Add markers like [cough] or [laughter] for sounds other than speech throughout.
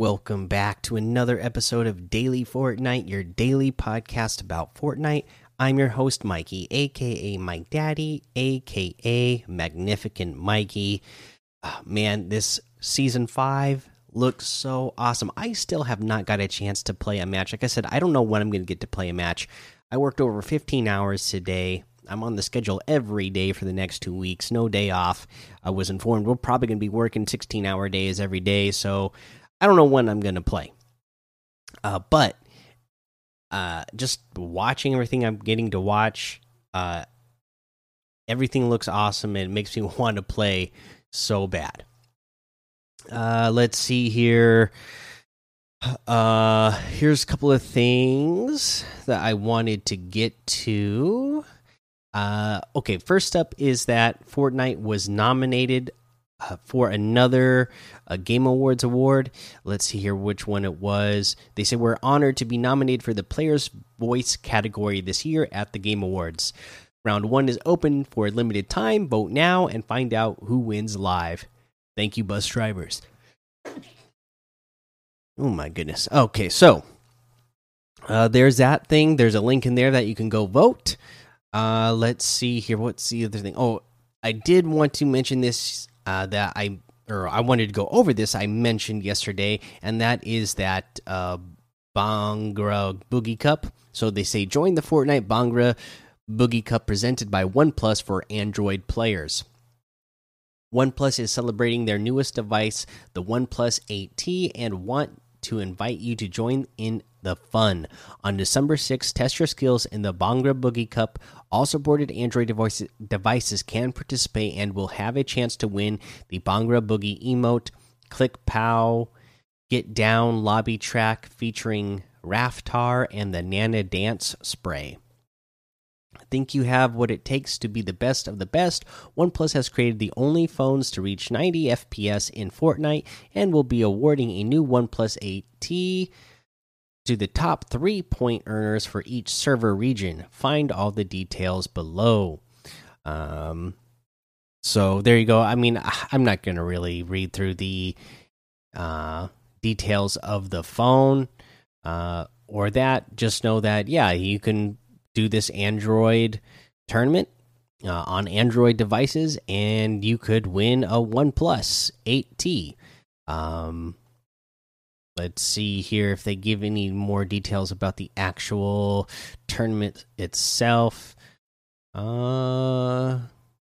Welcome back to another episode of Daily Fortnite, your daily podcast about Fortnite. I'm your host, Mikey, aka Mike Daddy, aka Magnificent Mikey. Oh, man, this season five looks so awesome. I still have not got a chance to play a match. Like I said, I don't know when I'm going to get to play a match. I worked over 15 hours today. I'm on the schedule every day for the next two weeks, no day off. I was informed we're probably going to be working 16 hour days every day, so I don't know when I'm going to play. Uh, but uh, just watching everything I'm getting to watch, uh, everything looks awesome and makes me [laughs] want to play so bad. Uh, let's see here. Uh, here's a couple of things that I wanted to get to. Uh, okay, first up is that Fortnite was nominated uh, for another uh, Game Awards award. Let's see here which one it was. They said we're honored to be nominated for the Player's Voice category this year at the Game Awards. Round one is open for a limited time. Vote now and find out who wins live. Thank you, bus drivers. Oh my goodness. Okay, so uh, there's that thing. There's a link in there that you can go vote. Uh, let's see here. What's the other thing? Oh, I did want to mention this uh, that I or I wanted to go over this. I mentioned yesterday, and that is that uh, Bhangra Boogie Cup. So they say join the Fortnite Bhangra Boogie Cup presented by OnePlus for Android players. OnePlus is celebrating their newest device, the OnePlus 8T, and want to invite you to join in the fun. On December 6th, test your skills in the Bhangra Boogie Cup. All supported Android devices, devices can participate and will have a chance to win the Bhangra Boogie emote, Click Pow, Get Down lobby track featuring Raftaar and the Nana Dance spray. I think you have what it takes to be the best of the best? OnePlus has created the only phones to reach 90 FPS in Fortnite and will be awarding a new OnePlus 8T to the top three point earners for each server region. Find all the details below. Um, so there you go. I mean, [sighs] I'm not going to really read through the uh, details of the phone uh, or that. Just know that, yeah, you can do this Android tournament uh, on Android devices, and you could win a OnePlus 8T. Um, let's see here if they give any more details about the actual tournament itself. Uh,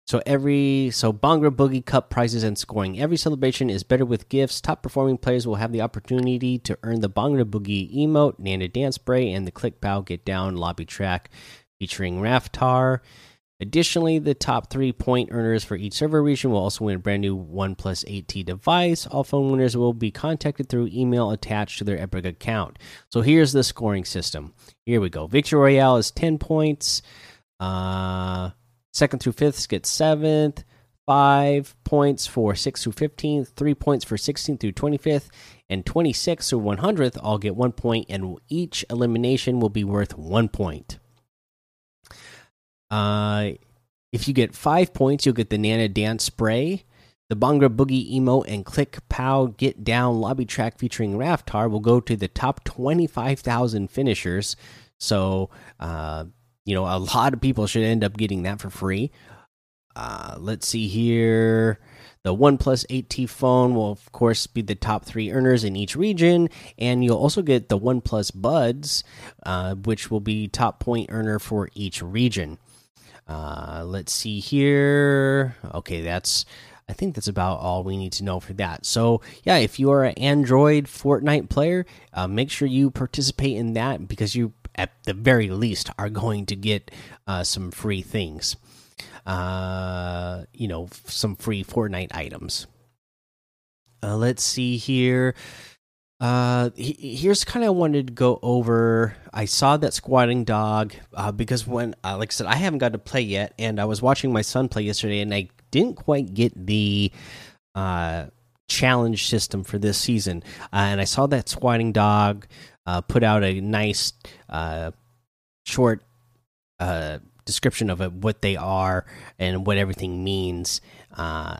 so every so Bhangra Boogie Cup prizes and scoring. Every celebration is better with gifts. Top performing players will have the opportunity to earn the Bhangra Boogie emote, Nana Dance Spray, and the Click Pow Get Down lobby track featuring Raftaar. Additionally, the top three point earners for each server region will also win a brand new OnePlus 8T device. All phone winners will be contacted through email attached to their Epic account. So here's the scoring system. Here we go. Victory Royale is 10 points. Uh, second through fifth get seventh. Five points for sixth through 15th, three points for 16th through 25th, and 26th through 100th all get one point, and each elimination will be worth one point. Uh, if you get five points, you'll get the Nana Dance Spray. The Bhangra Boogie Emote and Click Pow Get Down lobby track featuring Raftaar will go to the top 25,000 finishers. So, uh, you know, a lot of people should end up getting that for free. Uh, let's see here. The OnePlus 8T phone will, of course, be the top three earners in each region, and you'll also get the OnePlus Buds, uh, which will be top point earner for each region. Uh, let's see here. Okay, that's. I think that's about all we need to know for that. So, yeah, if you are an Android Fortnite player, uh, make sure you participate in that because you, at the very least, are going to get uh, some free things. Uh, you know, some free Fortnite items. Uh, let's see here. Uh, here's kind of wanted to go over. I saw that squatting dog uh, because when, uh, like I said, I haven't got to play yet, and I was watching my son play yesterday, and I didn't quite get the uh challenge system for this season. Uh, and I saw that squatting dog uh, put out a nice uh, short uh, description of it, what they are and what everything means uh,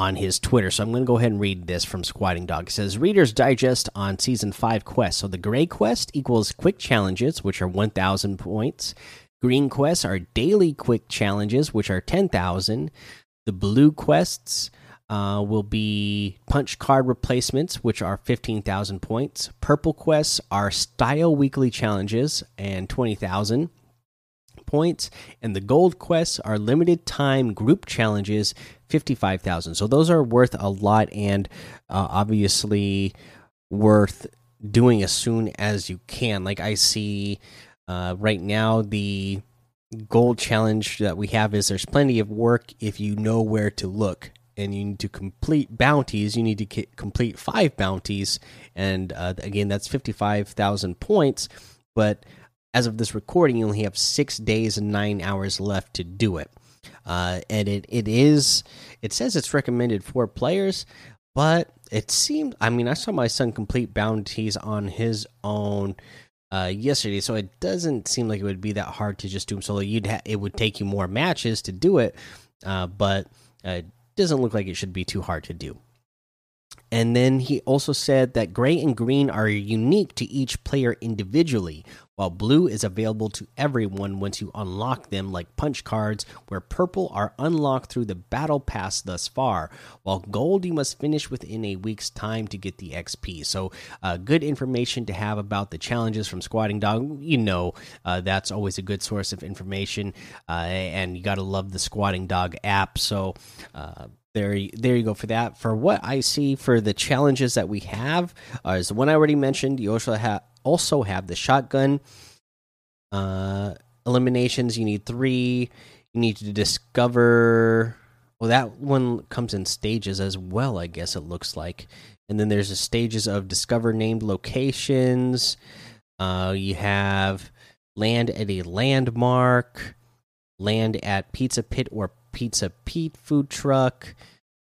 on his Twitter. So I'm going to go ahead and read this from Squatting Dog. It says Reader's Digest on Season 5 quests. So the Gray Quest equals quick challenges, which are 1,000 points. Green quests are daily quick challenges, which are 10,000. The blue quests uh, will be punch card replacements, which are 15,000 points. Purple quests are style weekly challenges and 20,000 points. And the gold quests are limited time group challenges, 55,000. So those are worth a lot and uh, obviously worth doing as soon as you can. Like I see uh, right now, the gold challenge that we have is there's plenty of work if you know where to look and you need to complete bounties you need to complete five bounties and uh, again that's 55000 points but as of this recording you only have six days and nine hours left to do it uh, and it, it is it says it's recommended for players but it seemed i mean i saw my son complete bounties on his own uh, yesterday, so it doesn't seem like it would be that hard to just do them solo. You'd it would take you more matches to do it, uh, but uh, it doesn't look like it should be too hard to do. And then he also said that gray and green are unique to each player individually, while blue is available to everyone once you unlock them, like punch cards, where purple are unlocked through the battle pass thus far, while gold you must finish within a week's time to get the XP. So, uh, good information to have about the challenges from Squatting Dog. You know, uh, that's always a good source of information, uh, and you got to love the Squatting Dog app. So, uh, there there you go for that for what i see for the challenges that we have uh, is the one i already mentioned you also have also have the shotgun uh, eliminations. You need three. You need to discover. Well, that one comes in stages as well. I guess it looks like. And then there's the stages of discover named locations. Uh, you have land at a landmark, land at Pizza Pit or Pizza Pete food truck,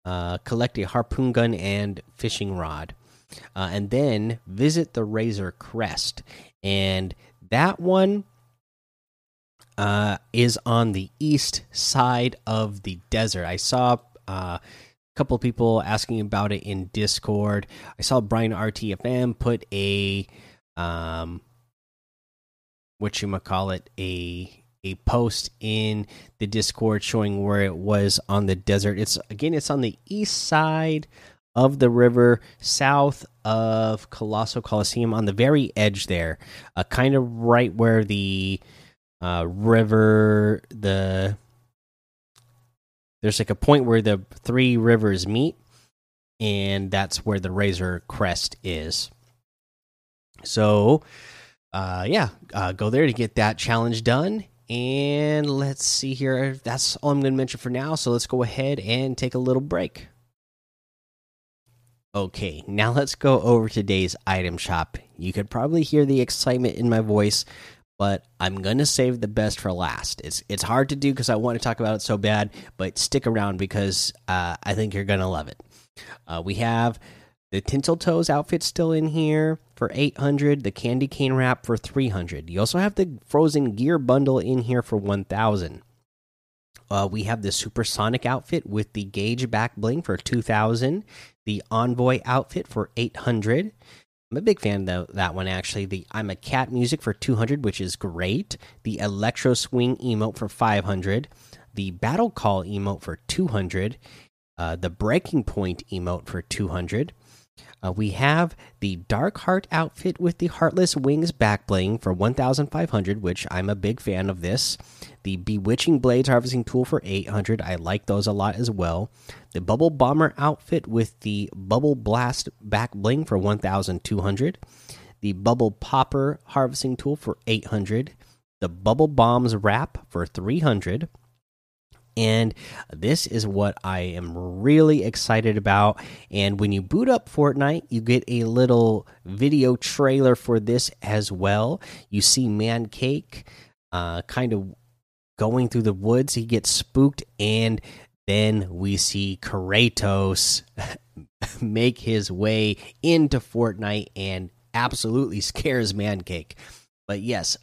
uh, collect a harpoon gun and fishing rod uh, and then visit the Razor Crest. And that one uh, is on the east side of the desert. I saw uh, a couple people asking about it in Discord. I saw Brian RTFM put a um, what you might call it a a post in the Discord showing where it was on the desert. It's again, it's on the east side of the river south of Colossal Coliseum on the very edge there, uh, kind of right where the uh, river the there's like a point where the three rivers meet and that's where the razor crest is. So uh yeah uh, go there to get that challenge done and let's see here. That's all i'm gonna mention for now so let's go ahead and take a little break Okay, now let's go over today's item shop. You could probably hear the excitement in my voice, but I'm gonna save the best for last. It's it's hard to do because I want to talk about it so bad, but stick around because uh, I think you're gonna love it. Uh, we have the Tinsel Toes outfit still in here for 800, the Candy Cane wrap for 300. You also have the Frozen Gear bundle in here for 1000. Uh, we have the Supersonic outfit with the Gauge back bling for 2000 the Envoy outfit for 800. I'm a big fan of that one actually. The I'm a cat music for 200, which is great. The Electro Swing emote for 500. The Battle Call emote for 200. Uh, the Breaking Point emote for 200. Uh, we have the Dark Heart outfit with the Heartless Wings back bling for 1,500, which I'm a big fan of this. The Bewitching Blades harvesting tool for 800, I like those a lot as well. The Bubble Bomber outfit with the Bubble Blast back bling for 1,200. The Bubble Popper harvesting tool for 800. The Bubble Bombs wrap for 300 and this is what I am really excited about. And when you boot up Fortnite, you get a little video trailer for this as well. You see Man Cake uh, kind of going through the woods, he gets spooked, and then we see Kratos [laughs] make his way into Fortnite and absolutely [laughs] scares Man Cake. But yes,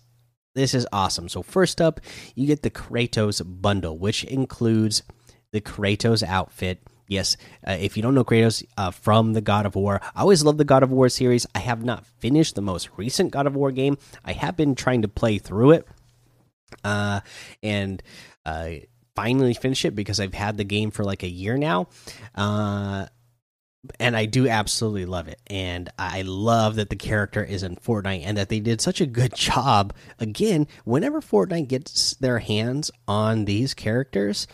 this is awesome. So first up, you get the Kratos bundle, which includes the Kratos outfit, Yes, uh, if you don't know Kratos uh, from the God of War, I always love the God of War series. I have not finished the most recent God of War game. I have been trying to play through it, uh, and uh, finally finish it because I've had the game for like a year now. And I do absolutely love it. And I love that the character is in Fortnite and that they did such a good [laughs] job. Again, whenever Fortnite gets their hands on these characters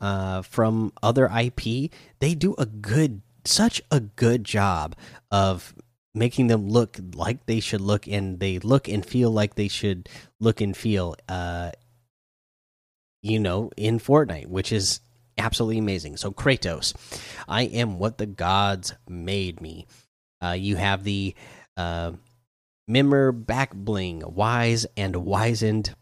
uh, from other IP, they do a good, such a good job of making them look like they should look and they look and feel like they should look and feel uh you know in Fortnite which is absolutely amazing. So Kratos, I am what the gods made me. Uh, you have the uh, back bling, wise and wizened.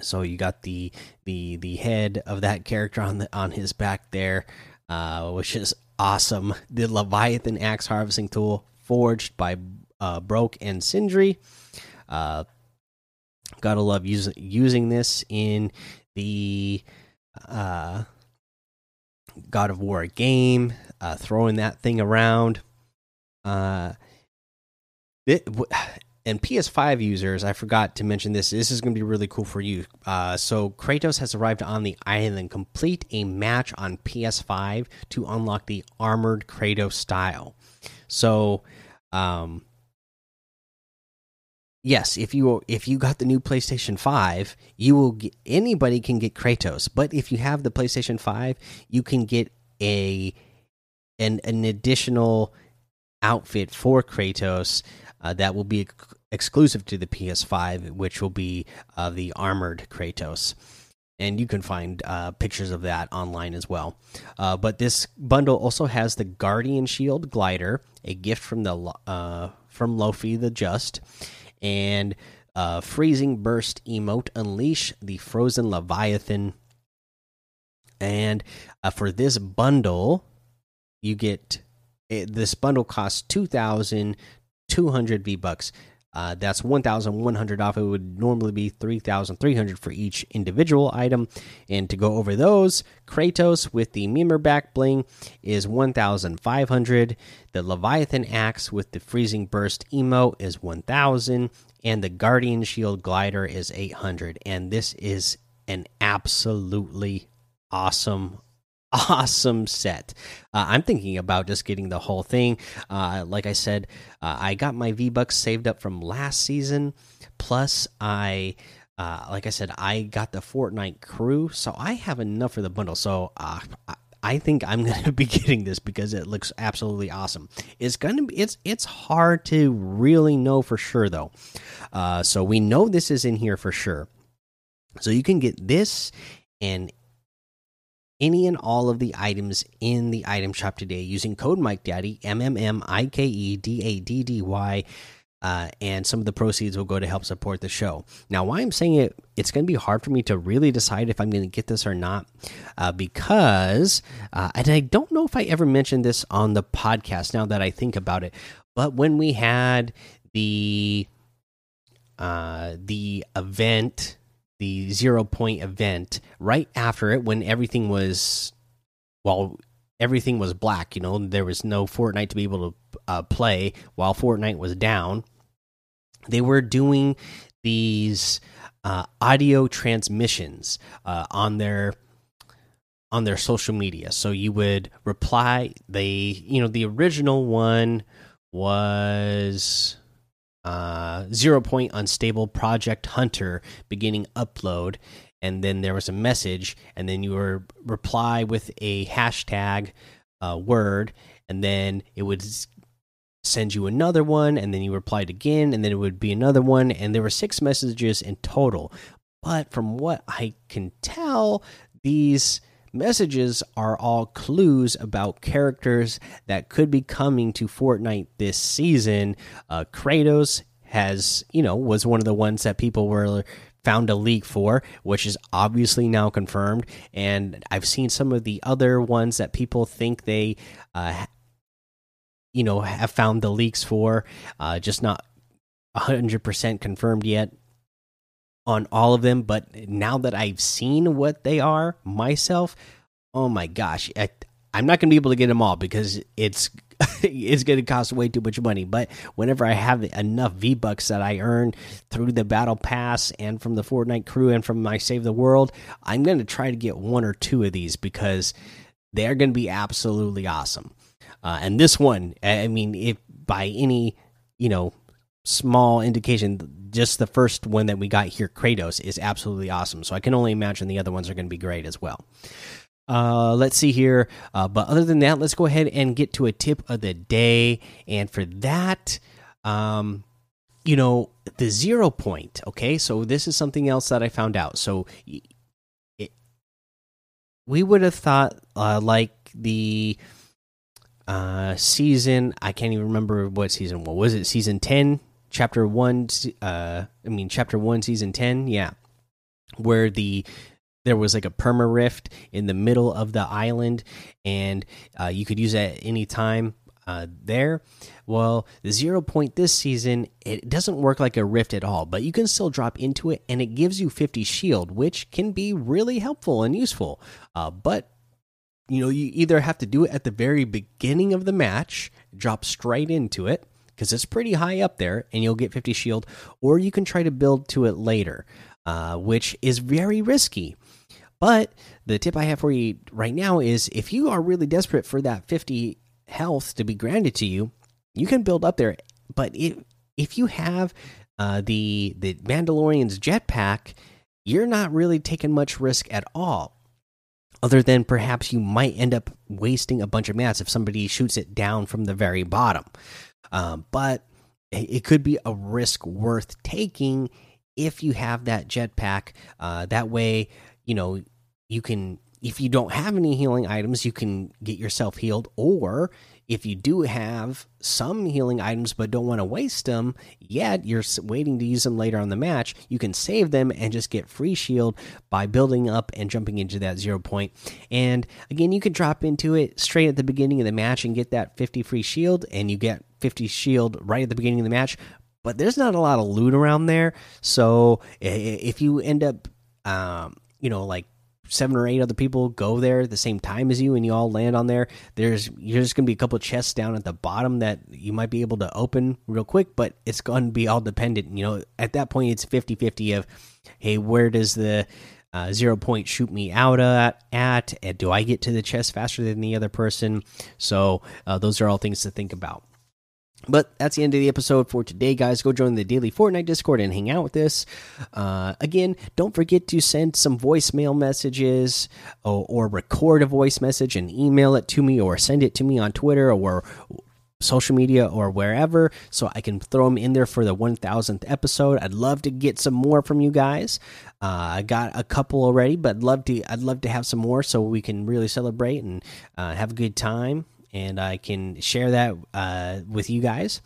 So you got the the the head of that character on the on his back there, uh, which is awesome. The Leviathan axe harvesting tool forged by uh, Brok and Sindri. Uh, gotta love using using this in the uh God of War game, uh, throwing that thing around. Uh, it, and PS5 users, I forgot to mention this. This is going to be really cool for you. Uh, so Kratos has arrived on the island. Complete a match on PS5 to unlock the armored Kratos style. So, um, yes, if you if you got the new PlayStation 5, you will get, anybody can get Kratos. But if you have the PlayStation 5, you can get a an an additional outfit for Kratos uh, that will be exclusive to the PS5, which will be uh, the armored Kratos. And you can find uh, pictures of that online as well. Uh, but this bundle also has the Guardian Shield glider, a gift from the uh, from Laufey the Just, and uh, freezing burst emote unleash the frozen leviathan. And uh, for this bundle you get it, this bundle costs 2200 v bucks uh, that's 1,100 off. It would normally be 3,300 for each individual item. And to go over those, Kratos with the Mimir back bling is 1,500. The Leviathan axe with the freezing burst emo is 1,000. And the Guardian shield glider is 800. And this is an absolutely awesome awesome set. Uh, I'm thinking about just getting the whole thing. Uh, like I said, uh, I got my V Bucks saved up from last season. Plus, I. Uh, like I said, I got the Fortnite crew, so I have enough for the bundle. So uh, I think I'm [laughs] going to be getting this because it looks absolutely awesome. It's going to be it's it's hard to really know for sure though. Uh, so we know this is in here for sure. So you can get this and any and all of the items in the item shop today using code Mike Daddy M M M I K E D A D D Y. Uh, and some of the proceeds will go to help support the show. Now, why I'm saying it, it's going to be hard for me to really decide if I'm going to get this or not, uh, because, uh, and I don't know if I ever mentioned this on the podcast. Now that I think about it, but when we had the uh, the event the zero point event right after it when everything was well everything was black you know there was no fortnite to be able to uh, play while fortnite was down. They were doing these uh, audio transmissions uh, on their on their social media. So you would reply they you know the original one was uh, zero point unstable project hunter beginning upload. And then there was a message and then you were reply with a hashtag uh, word and then it would send you another one and then you replied again and then it would be another one and there were six messages in total. But from what i can tell these messages are all clues about characters that could be coming to Fortnite this season. Uh, Kratos has, you know, was one of the ones that people were found a leak for, which is obviously now confirmed. And I've seen some of the other ones that people think they, uh, you know, have found the leaks for, uh, just not 100% confirmed yet on all of them, but now that I've seen what they are myself, oh my gosh, I, I'm not going to be able to get them all because it's [laughs] it's going to cost way too much money. But whenever I have enough V bucks that I earn through the battle pass and from the Fortnite crew and from my Save the World, I'm going to try to get one or two of these because they are going to be absolutely awesome. Uh, and this one, I mean, if by any you know small indication, just the first one that we got here, Kratos, is absolutely awesome. So I can only imagine the other ones are going to be great as well. Uh, let's see here. Uh, but other than that, let's go ahead and get to a tip of the day. And for that, um, you know, the zero point. Okay, so this is something else that I found out. So it, we would have thought uh, like the uh season i can't even remember what season what was it season 10 chapter 1 uh i mean chapter 1 season 10 yeah where the there was like a perma rift in the middle of the island and uh, you could use it at any time uh, there. Well the zero point this season it doesn't work like a rift at all but you can still drop into it and it gives you 50 shield which can be really helpful and useful uh, but you know you either have to do it at the very beginning of the match drop straight into it because it's pretty high up there and you'll get 50 shield or you can try to build to it later uh, which is very risky but the tip i have for you right now is if you are really desperate for that 50 health to be granted to you you can build up there but if if you have uh, the the mandalorian's jetpack you're not really taking much risk at all other than perhaps you might end up wasting a bunch of mats if somebody shoots it down from the very bottom. Um, but it could be a risk worth taking if you have that jetpack. Uh, that way, you know, you can, if you don't have any healing items, you can get yourself healed, or if you do have some healing items but don't want to waste them yet, you're waiting to use them later on the match, you can save them and just get free shield by building up and jumping into that zero point. And again, you can drop into it straight at the beginning of the match and get that 50 free shield, and you get 50 shield right at the beginning of the match. But there's not a lot of loot around there, so if you end up, um, you know, like seven or eight other people go there at the same time as you and you all land on there there's there's gonna be a couple chests down at the bottom that you might be able to open real quick but it's gonna be all dependent you know at that point it's 50 50 of hey where does the uh, zero point shoot me out at, at do i get to the chest faster than the other person? So uh, those are all things to think about but that's the end of the episode for today, guys. Go join the daily Fortnite Discord and hang out with us. Uh, again, don't forget to send some voicemail messages or, or, record a voice message and email it to me or send it to me on Twitter or social media or wherever so I can throw them in there for the 1000th episode. I'd love to get some more from you guys. Uh, I got a couple already, but I'd love to I'd love to have some more so we can really celebrate and uh, have a good time and I can share that uh, with you guys.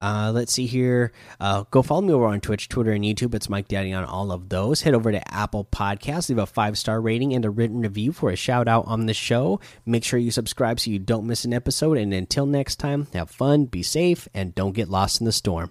Uh, let's see here. Uh, go follow me over on Twitch, Twitter, and YouTube. It's Mike Daddy on all of those. Head over to Apple Podcasts, leave a five star rating and a written review for a shout out on the show. Make sure you subscribe so you don't miss an episode. And until next time, have fun, be safe, and don't get lost in the storm.